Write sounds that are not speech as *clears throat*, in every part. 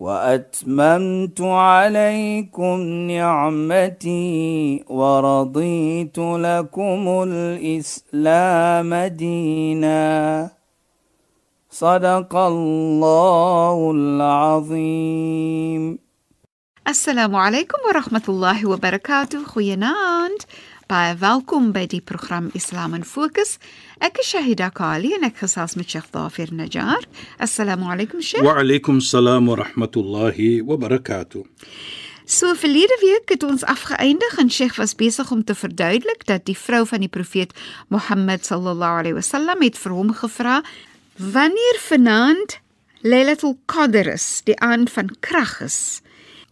وأتممت عليكم نعمتي ورضيت لكم الإسلام دينا. صدق الله العظيم. السلام عليكم ورحمة الله وبركاته. خيانات باي فالكم بدي برنامج إسلام فوكس Ek is Shahida Kali en ek gesels met Sheikh Dafir Najjar. Assalamu alaykum Sheikh. Wa alaykum salaam wa rahmatullahi wa barakatuh. So verlede week het ons afgeëindig en Sheikh was besig om te verduidelik dat die vrou van die profeet Mohammed sallallahu alaihi wasallam het vir hom gevra wanneer vanaand Lailatul Qadr is, die aand van krag is.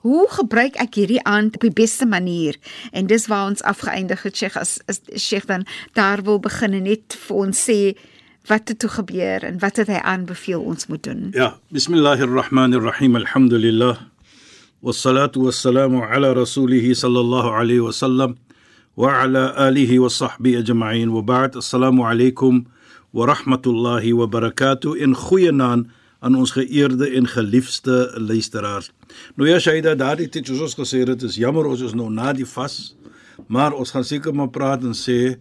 Hoe gebruik ek hierdie aand op die beste manier? En dis waar ons afgeëindig het Sheikh as, as Sheikh dan daar wil begin en net vir ons sê wat het toe gebeur en wat het hy aanbeveel ons moet doen. Ja, bismillahirrahmanirrahim. Alhamdulillah. Wassalatu wassalamu ala rasulih sallallahu alayhi wa sallam wa ala alihi wa sahbihi ajma'in. Wa ba'd. Assalamu alaykum wa rahmatullahi wa barakatuh. In goeie naam aan ons geëerde en geliefde luisteraars. Nou ja, Shaida, daardie tyd soos ons gesê het, is jammer ons is nou na die vas, maar ons gaan seker maar praat en sê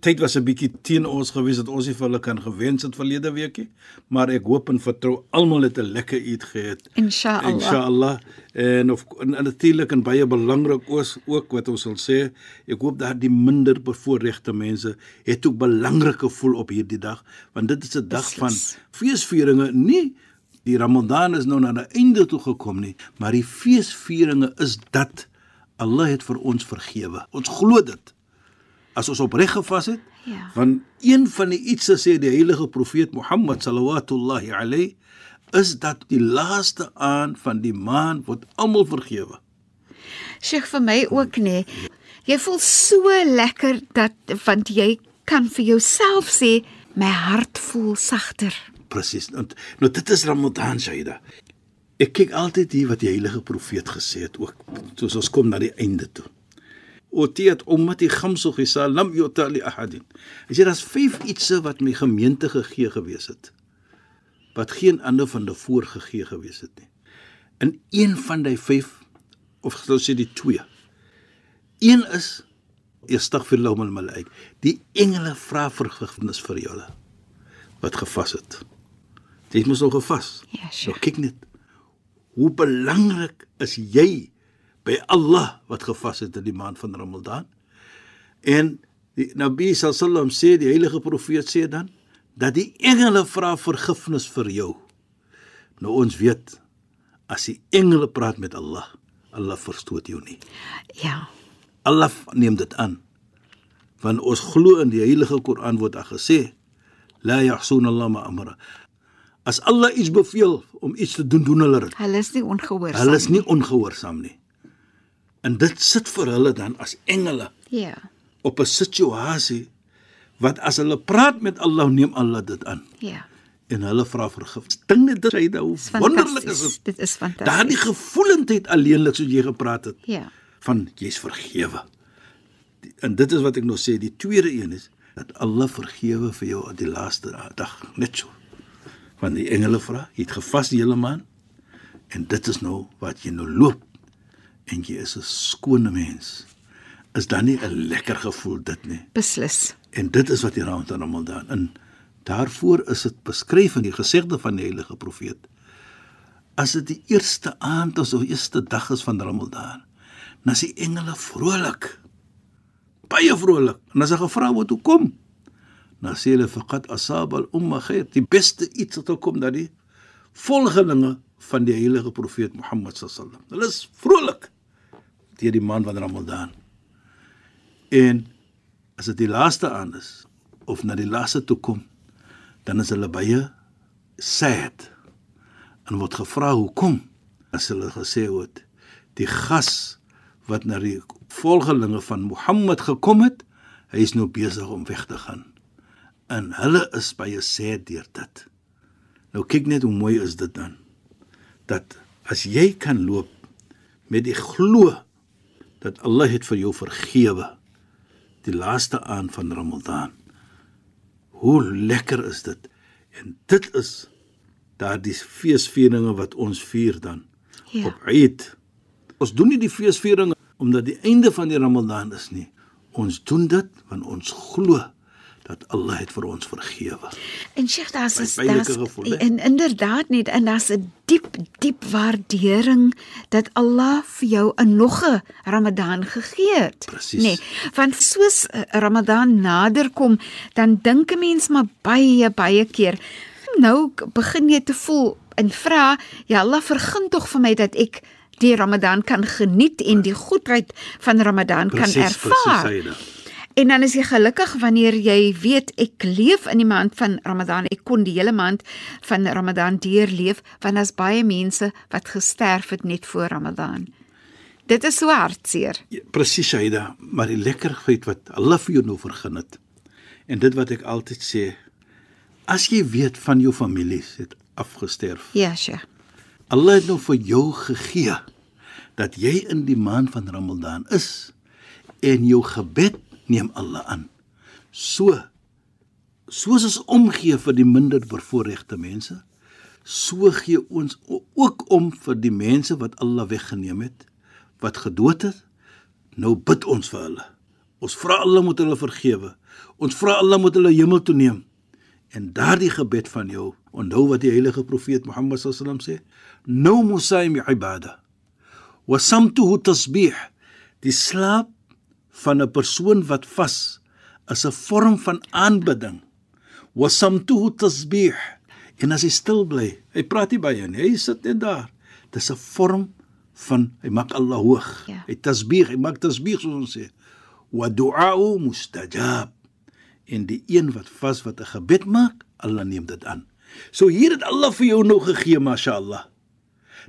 tyd was 'n bietjie teen ons gewees dat ons nie vir hulle kan gewens het verlede weekie, maar ek hoop en vertrou almal het 'n lekker eet gehad. Inshallah. Inshallah. En of en, en natuurlik en baie belangrik ook ook wat ons sal sê, ek hoop dat die minder bevoorregte mense het ook belangrik gevoel op hierdie dag, want dit is 'n dag van feesvieringe, nie die Ramadan is nou na 'n einde toe gekom nie, maar die feesvieringe is dat Allah het vir ons vergewe. Ons glo dit as ons opreg gevas het. Ja. Want een van die iets sê die heilige profeet Mohammed sallallahu alayhi is dat die laaste aand van die maand word almal vergewe. Sheikh vir my ook nê. Jy voel so lekker dat want jy kan vir jouself sê my hart voel sagter. Presies. Nou, nou dit is Ramadan Shaida. Ek kyk altyd hier wat die heilige profeet gesê het ook soos ons kom na die einde toe. Otiyat ummati khamsu khisal lam yuta li ahadin. As jy daar's vyf ietsse wat my gemeente gegee gewees het wat geen ander van tevore gegee gewees het nie. In een van die vyf of sou sê die twee. Een is Astaghfirullah wal malaik. Die engele vra vergifnis vir julle wat gevas het. Jy moet nog gevas. Ja, Nou Sheikh. kyk net hoe belangrik is jy by Allah wat gevas het in die maand van Ramadan. En die Nabi sallam sê die heilige profeet sê dan dat die engele vra vergifnis vir jou. Nou ons weet as die engele praat met Allah, Allah verstoot jou nie. Ja. Allah neem dit aan. Want ons glo in die heilige Koran word daar gesê la yahsun Allah ma amara. As Allah iets beveel om iets te doen, doen hulle dit. Hulle is nie ongehoorsaam. Hulle is nie ongehoorsaam nie. En dit sit vir hulle dan as engele Ja. op 'n situasie wat as hulle praat met Allah neem Allah dit aan Ja. en hulle vra vergifnis. Dink net dit hy hoe Dis wonderlik is dit. Dit is fantasties. Daardie gevoelendheid alleenlik soos jy gepraat het Ja. van jy's vergewe. Die- En dit is wat ek nou sê, die tweede een is dat Allah vergewe vir jou op die laaste dag, net so. Want die engele vra, jy het gevas die hele maand en dit is nou wat jy nou loop en jy is 'n skone mens. Is dan nie 'n lekker gevoel dit nie? Beslis. En dit is wat die raam van Ramadan in daarvoor is dit beskryf in die gesegde van die heilige profeet. As dit die eerste aand of eerste dag is van Ramadan, dan is die engele vrolik. Baie vrolik. En as 'n gevra word hoe kom? Dan sê hulle faqat asaba al-umma khair. Die beste iets wat kom dat die volgelinge van die heilige profeet Mohammed sallam. Hulle is vrolik deur die maand van Ramadan. En as dit die laaste aand is of na die laaste toe kom, dan is hulle baie sad. En word gevra hoekom? As hulle gesê word, die gas wat na die volgelinge van Mohammed gekom het, hy is nou besig om weg te gaan. En hulle is baie sad deur dit. Nou kyk net hoe mooi is dit dan. Dat as jy kan loop met die glo dat Allah het vir jou vergewe die laaste aan van Ramadan. Hoe lekker is dit? En dit is daardie feesvieringe wat ons vier dan Ja. op Eid. Ons doen nie die feesvieringe omdat die einde van die Ramadan is nie. Ons doen dit want ons glo dat Allah het vir ons vergewe. En Sheikh, daar's is daar's en inderdaad net en daar's 'n diep diep waardering dat Allah vir jou 'n nog 'n Ramadan gegee het. Presies. Nee, want soos eh, Ramadan naderkom, dan dink 'n mens maar baie baie keer nou k- begin jy te voel en vra, ja Allah vergun tog vir my dat ek die Ramadan kan geniet en die goedheid van Ramadan kan Presies, ervaar. presies, Saida. En dan is jy gelukkig wanneer jy weet ek leef in die maand van Ramadan. Ek kon die hele maand van Ramadan deurleef want daar's baie mense wat gesterf het net voor Ramadan. Dit is so hartseer. Ja, Presies, Saida, maar die lekkerheid wat Allah vir jou nou vergun het. En dit wat ek altyd sê, as jy weet van jou familie het afgesterf. Ja, Sheikh. Allah het nou vir jou gegee dat jy in die maand van Ramadan is en jou gebed neem Allah aan. So soos ons omgee vir die minder bevoorregte mense, so gee ons ook om vir die mense wat Allah weggeneem het, wat gedood het. Nou bid ons vir hulle. Ons vra Allah moet hulle vergewe. Ons vra Allah moet hulle hemel toe neem. En daardie gebed van jou, onthou wat die heilige profeet Mohammed sallam sê, nou musaim ibada. Wa samtuhu tasbih. Die slaap van 'n persoon wat vas is 'n vorm van aanbidding. Wa samtuhu tasbih. En as hy stil bly, hy praat nie baie nie, hy sit net daar. Dis 'n vorm van hy maak Allah hoog. Ja. Hy tasbih, hy maak tasbih soos ons sê. Wa du'a'u mustajab en die een wat vas wat 'n gebed maak, Allah neem dit aan. So hier het Allah vir jou nou gegee, mashallah.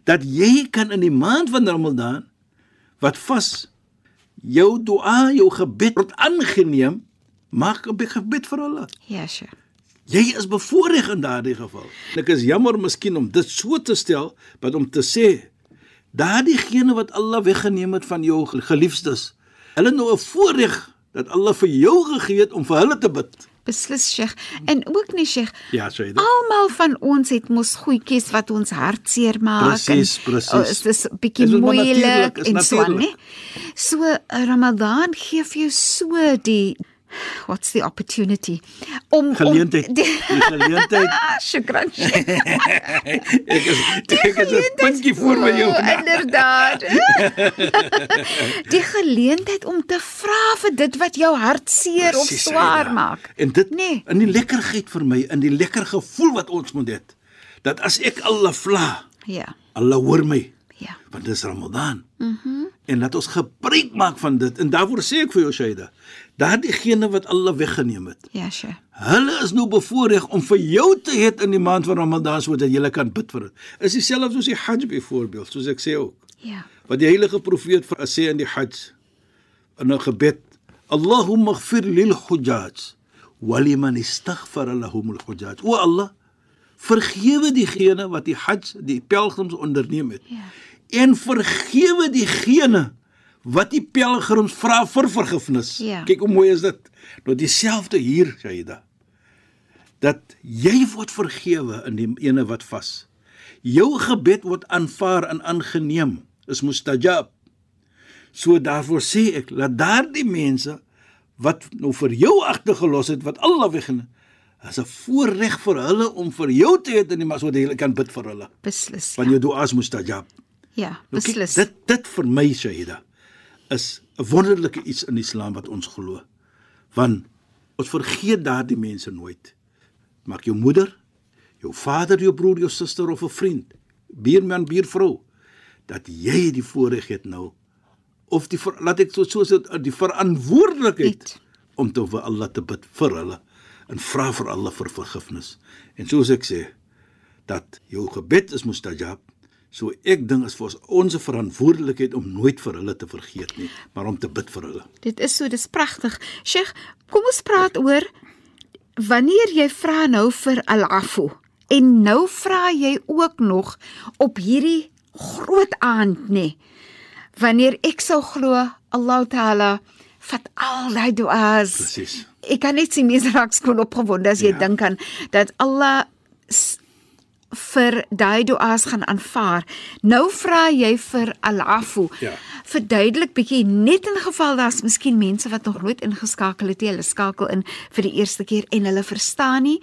Dat jy kan in die maand van Ramadan wat vas jou dua, jou gebed word aangeneem, maak 'n gebed vir Allah. Ja, Sheikh. Jy is bevoordeel in daardie geval. Ek is jammer miskien om dit so te stel, wat om te sê daardiegene wat Allah weggeneem het van jou geliefdes, hulle nou 'n voorreg dat Allah vir jou gegee het om vir hulle te bid. Beslis, Sheikh. En ook nie, Sheikh. Ja, sê dit. Almal van ons het mos goedjies wat ons hartseer maak. Presies, presies. Oh, is dis 'n bietjie maar moeilik en so aan, né? So Ramadan gee vir jou so die what's the opportunity om Geleentheid. *laughs* om Die geleentheid. *laughs* Shukran. *laughs* Ek is ek is 'n puntjie voor by jou. Inderdaad. die geleentheid om te vra vir dit wat jou hart seer of swaar maak. En dit Nee. in die lekkerheid vir my, in die lekker gevoel wat ons moet hê, dat as ek Allah vla, Ja. Allah hoor my. Ja. want dis Ramadan. Mhm. Mm en laat ons gebruik maak van dit en daarvoor sê ek vir jou Shaida, daardie wat Allah weggeneem het. Ja, Sheikh. Hulle is nou bevoordeel om vir jou te hê in die maand van Ramadan sodat jy kan bid vir dit. Is dieselfde soos die Hajj byvoorbeeld, soos ek sê ook. Ja. Wat die heilige profeet vir sê in die Hajj in 'n gebed, Allahumma ighfir lil hujjaj wa liman istaghfara lahum al hujjaj. O Allah, vergewe diegene wat die Hajj, die pelgrims onderneem het. Ja. En vergewe diegene wat die pelgrims vra vir vergifnis. Ja. Kyk hoe mooi is dit. Nou dieselfde hier, Shaida. Dat jy word vergewe in die ene wat vas. Jou gebed word aanvaar en aangeneem. Is mustajab. So daarvoor sê ek, laat daardie mense wat nou vir jou agtergelos het wat Allah weggeneem as 'n voorreg vir hulle om vir jou te hê in die mas wat jy kan bid vir hulle. Beslis. Want Ja, jou duas mustajab. ja kyk, beslis. dit dit vir my Shaida is 'n wonderlike iets in Islam wat ons glo. Want ons vergeet daardie mense nooit. Maak jou moeder, jou vader, jou broer, jou suster of 'n vriend, buurman, buurvrou dat jy die voorreg het nou of die laat ek so so die verantwoordelikheid Het. om te vir Allah te bid vir hulle en vra vir Allah vir vergifnis. En soos ek sê dat jou gebed is mustajab So ek dink is vir ons ons verantwoordelikheid om nooit vir hulle te vergeet nie, maar om te bid vir hulle. Dit is so, dis pragtig. Sheikh, kom ons praat oor wanneer jy vra nou vir al-afu en nou vra jy ook nog op hierdie groot aand nê. Wanneer ek sou glo Allah Taala vat al daai duas. Presies. Ek kan net sien mense raak skoon opgewonde as jy Ja. dink aan dat Allah vir daai duas gaan aanvaar. Nou vra jy vir al-afu. Ja. Verduidelik bietjie net in geval daar's miskien mense wat nog nooit ingeskakel het. Hulle skakel in vir die eerste keer en hulle verstaan nie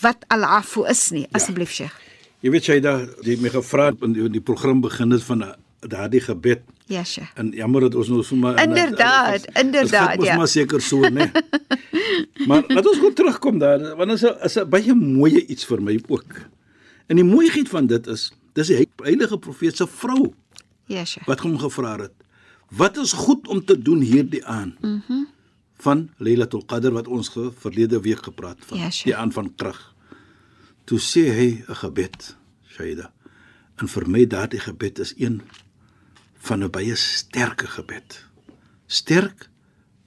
wat al-afu is nie. Asseblief Sheikh. Jy weet jy daar jy het my gevra in die, die program begin het van uh, daardie gebed Ja, Sheikh. en jammer dat ons nou so maar Inderdaad, inderdaad, Ons ja. maar seker so, né? *laughs* maar laat ons gou terugkom daar want is 'n is 'n baie mooi iets vir my ook. En die mooiheid van dit is dis die heilige profeet se vrou Ja, Sheikh. wat hom gevra het. Wat is goed om te doen hierdie aan? Mhm. Mm van Lailatul Qadr wat ons ge, verlede week gepraat van. Ja, sure. die aan van krag. Toe sê hy 'n gebed, Shaida. En vir my daardie gebed is een van 'n baie sterke gebed. Sterk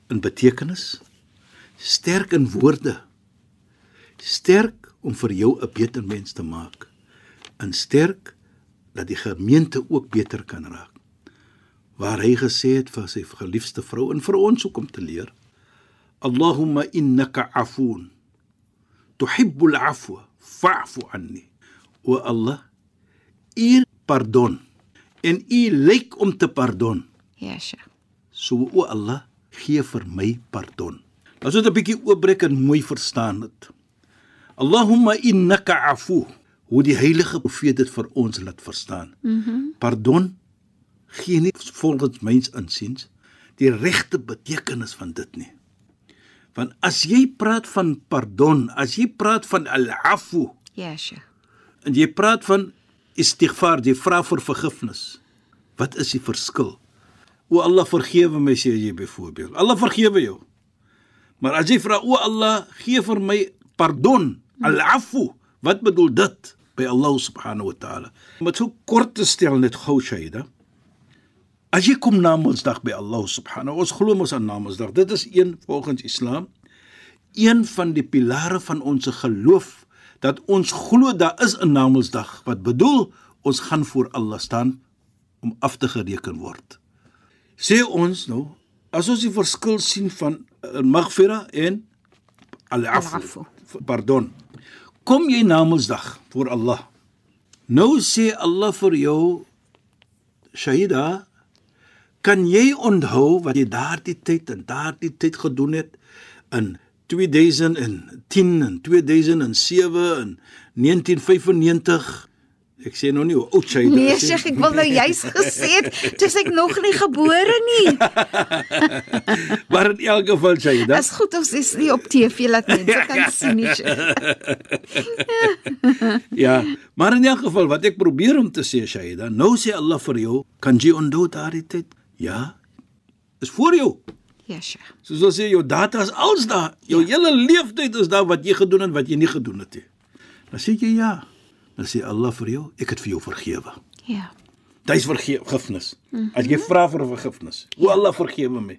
in betekenis, sterk in woorde. Sterk om vir jou 'n beter mens te maak. En sterk dat die gemeente ook beter kan raak. Waar hy gesê het vir sy geliefde vrou en vir ons ook om te leer. Allahumma innaka afoon tuhibbul afwa fa'fu anni. O Allah, U pardon en U lyk om te pardon. Ja, Sheikh. So o Allah, gee vir my pardon. Ons moet 'n bietjie oopbreek en mooi verstaan dit. Allahumma innaka afu. Hoe die heilige profeet dit vir ons laat verstaan. Mhm. Mm pardon gee nie volgens myns insiens die regte betekenis van dit nie. Want as jy praat van pardon, as jy praat van al-afu Ja, Sheikh. en jy praat van istighfar, jy vra vir vergifnis. Wat is die verskil? O Allah vergewe my sê jy byvoorbeeld. Allah vergewe jou. Maar as jy vra o Allah, gee vir my pardon, al-afu, wat bedoel dit by Allah subhanahu wa taala? Om dit so kort te stel net gou Shaida. As jy kom na Mondsdag by Allah subhanahu, ons glo mos aan Namedsdag. Dit is een volgens Islam een van die pilare van ons geloof dat ons glo daar is 'n Namedsdag wat bedoel ons gaan voor Allah staan om af te gereken word. Sê ons nou, as ons die verskil sien van uh, maghfira en Al-afu. pardon. Kom jy Namedsdag voor Allah. Nou sê Allah vir jou Shahida, kan jy onthou wat jy daardie tyd en daardie tyd gedoen het in 2010 en 2007 en 1995? Ek sê nou nie hoe oud jy Nee, is nie. Sheikh, ek wil nou juis gesê het, dis ek nog nie gebore nie. *laughs* Maar in elk geval sê jy Dis goed ons is nie op TV laat mense kan *laughs* sien nie. *laughs* Ja, maar in elk geval wat ek probeer om te sê Shaida, nou sê Allah vir jou, kan jy onthou daardie tyd? Ja. Is voor jou. Ja, Sheikh. Soos ons sê jou data is als daar. Jou ja. hele leeftyd is daar wat jy gedoen het en wat jy nie gedoen het nie. Dan sê jy ja. Dan sê Allah vir jou, ek het vir jou vergewe. Ja. Dis vergifnis. As jy vra vir vergifnis, o Allah vergewe my.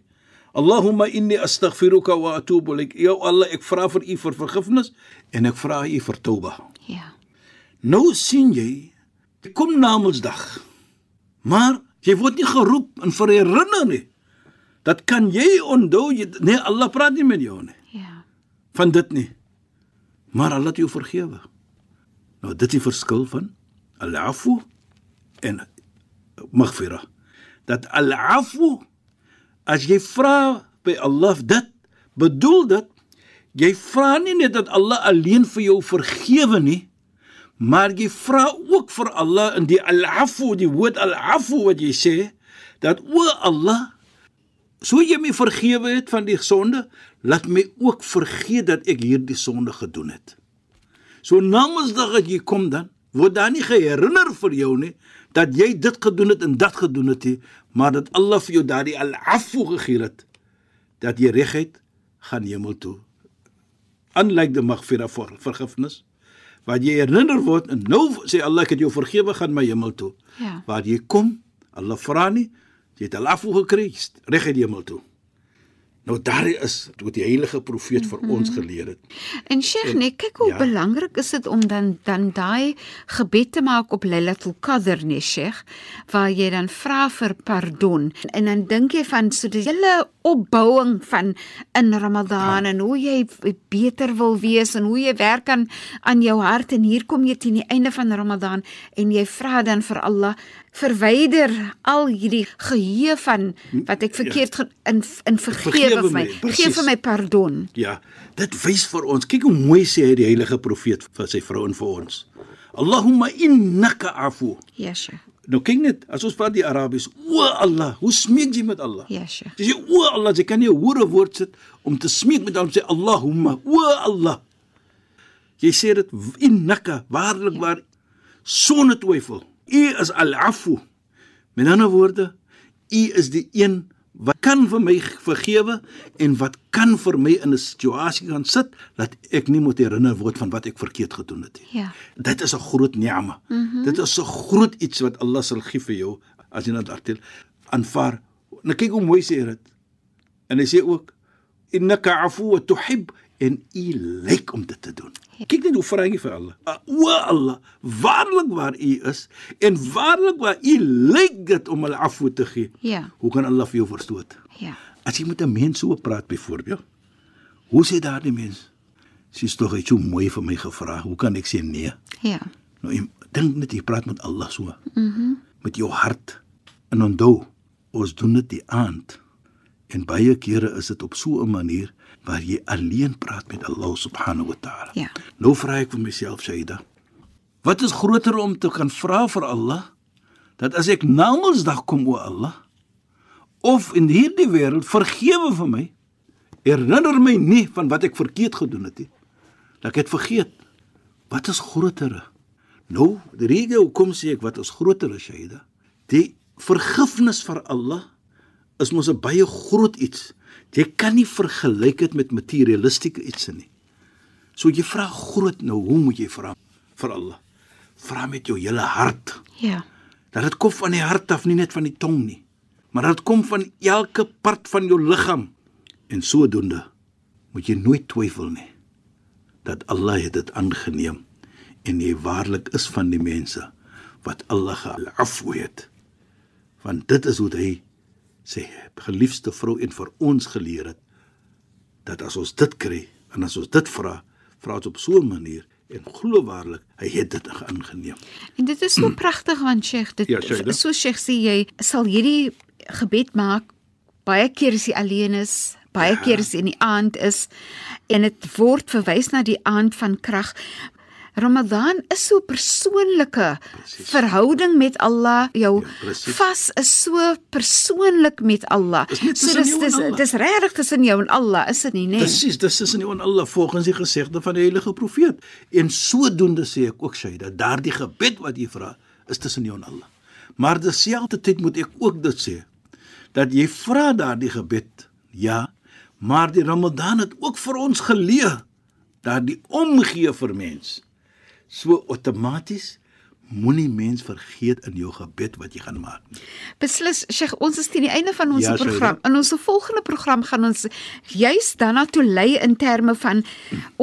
Allahumma inni astaghfiruka wa atubu ilaik. Ya Allah, ek vra vir U vir vergifnis en ek vra U vir toba. Ja. Nou sien jy, kom Namedsdag. Maar jy word nie geroep en verherinner nie. Dat kan jy onthou, jy, nee, Allah praat nie met jou nie Ja. van dit nie. Maar Allah het jou vergewe. Nou dit is die verskil van al-afu en maghfira. Dat al-afu as jy vra by Allah dit bedoel dit jy vra nie net dat Allah alleen vir jou vergewe nie, maar jy vra ook vir Allah in die al-afu, die woord al-afu wat jy sê dat o Allah So jy my vergewe het van die sonde, laat my ook vergeet dat ek hierdie sonde gedoen het. So namensdag as jy kom dan, word daar nie geherinner vir jou nie dat jy dit gedoen het en dat gedoen het nie, maar dat Allah vir jou daardie al-afu gegee het dat jy regheid gaan hemel toe. Unlike die maghfira vir vergifnis Waar jy herinner word en nou sê Allah ek het jou vergewe gaan my hemel toe. Ja. Waar jy kom, Allah vra nie, jy het 'n afvoer gekry, reg uit die hemel toe. Nou daar is wat die heilige profeet vir ons geleer het. En Sheikh, nee, kyk hoe ja. belangrik is dit om dan dan daai gebed te maak op Lailatul Qadr, nee Sheikh, waar jy dan vra vir pardon. En dan dink jy van so die hele opbouing van in Ramadan ja. en hoe jy beter wil wees en hoe jy werk aan aan jou hart en hier kom jy teen die einde van Ramadan en jy vra dan vir Allah verwyder al hierdie geheue van wat ek verkeerd ja. in in vergewe vir my. my, Gee presies. vir my pardon. Ja, dit wys vir ons. Kyk hoe mooi sê hy die heilige profeet vir sy vrou en vir ons. Allahumma innaka afu. Ja, Sheikh. Nou kyk net, as ons praat die Arabies, o Allah, hoe smeek jy met Allah? Ja, Sheikh. Dis jy o Allah, jy kan nie 'n hoore woord sit om te smeek met hom sê Allahumma, o Allah. Jy sê dit innaka, waarlik ja. waar sonder twyfel. U is al-afu. Met ander woorde, u is die een wat kan vir my vergewe en wat kan vir my in 'n situasie gaan sit dat ek nie moet herinner word van wat ek verkeerd gedoen het nie. Ja. Dit is 'n groot ni'ma. Mm -hmm. Dit is 'n groot iets wat Allah sal gee vir jou as jy dit daartel aanvaar. Nou kyk hoe mooi sê hy dit. En hy sê ook innaka afu wa tuhib en u lyk om dit te doen. Kyk net hoe vra hy vir Allah. Uh, O Allah, waarlik waar u is en waarlik waar u lyk dit om hulle afu te gee. Ja. Hoe kan Allah vir jou verstoot? Ja. As jy met 'n mens so praat byvoorbeeld, hoe sê daardie mens? Sy's tog iets so mooi vir my gevra. Hoe kan ek sê nee? Ja. Nou dink net jy praat met Allah so. Mhm. Mm met jou hart. En onthou, ons doen dit die aand. En baie kere is dit op so 'n manier waar jy alleen praat met Allah subhanahu wa ta'ala. Ja. Nou vra ek vir myself, Shaida. Wat is groter om te kan vra vir Allah dat as ek na Mondsdag kom o Allah of in hierdie wêreld vergewe vir my herinner my nie van wat ek verkeerd gedoen het nie dat ek het vergeet wat is groter nou die rede hoekom sê ek wat is groter Shaida die vergifnis vir Allah is mos 'n baie groot iets jy kan nie vergelyk dit met materialistiese iets nie. So jy vra groot nou hoe moet jy vra vir Allah? Vra met jou hele hart. Ja. dat dit kom van die hart af nie net van die tong nie maar dat dit kom van elke part van jou liggaam. En sodoende moet jy nooit twyfel nie dat Allah het dit aangeneem en jy waarlik is van die mense wat Allah geafwe het. Want dit is hoe hy sê geliefde vrou en vir ons geleer het dat as ons dit kry en as ons dit vra vra ons op so 'n manier en glo waarlik hy het dit aangeneem En dit is so *clears throat* pragtig want Sheikh, dit Ja, so Sheikh sê jy sal hierdie gebed maak baie keer as jy alleen is, baie ja. keer as jy in die aand is en dit word verwys na die aand van krag. Ramadan is so 'n persoonlike Presies. verhouding met Allah. Jou Ja, vas is so persoonlik met Allah. Dis so tussen dis jou en dis dis regtig tussen jou en Allah, is dit nie, nee? Presies, dis is in die Allah volgens die gesegde van die heilige profeet. En sodoende sê ek ook dat daardie gebed wat jy vra is tussen jou en Allah. Maar terselfdertyd moet ek ook dit sê dat jy vra daardie gebed, ja, maar die Ramadan het ook vir ons geleer daardie omgee vir mens. So outomaties moenie mens vergeet in jou gebed wat jy gaan maak. Beslis, Sheikh, ons is teen die einde van ons Ja, program. In ons volgende program gaan ons juis daarna toe lei in terme van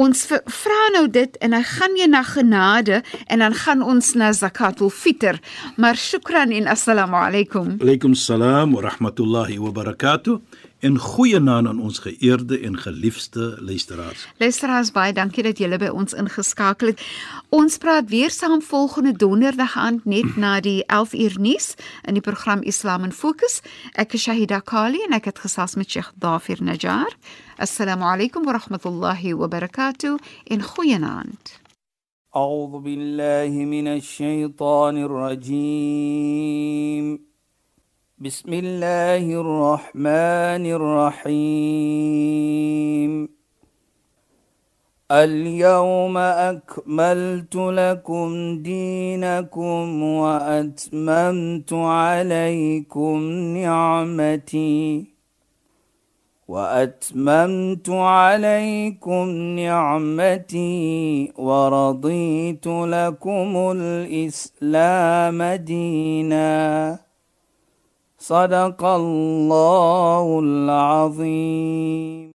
ons v- vra nou dit en dan gaan jy na genade en dan gaan ons na zakatul fitr. Maar shukran en assalamu alaykum. Alaykum salaam wa rahmatullahi wa barakatuh En goeie naam aan ons geëerde en geliefde luisteraars. Luisteraars, baie dankie dat julle by ons ingeskakel het. Ons praat weer saam volgende donderdag aand net na die 11 uur nuus in die program Islam in Fokus. Ek is Shahida Kali en ek het gesels met Sheikh Dafir Najjar. Assalamu alaykum wa rahmatullahi wa barakatuh en goeienaand. أعوذ بالله من الشيطان الرجيم بسم الله الرحمن الرحيم. اليوم أكملت لكم دينكم وأتممت عليكم نعمتي وأتممت عليكم نعمتي ورضيت لكم الإسلام دينا. صدق الله العظيم.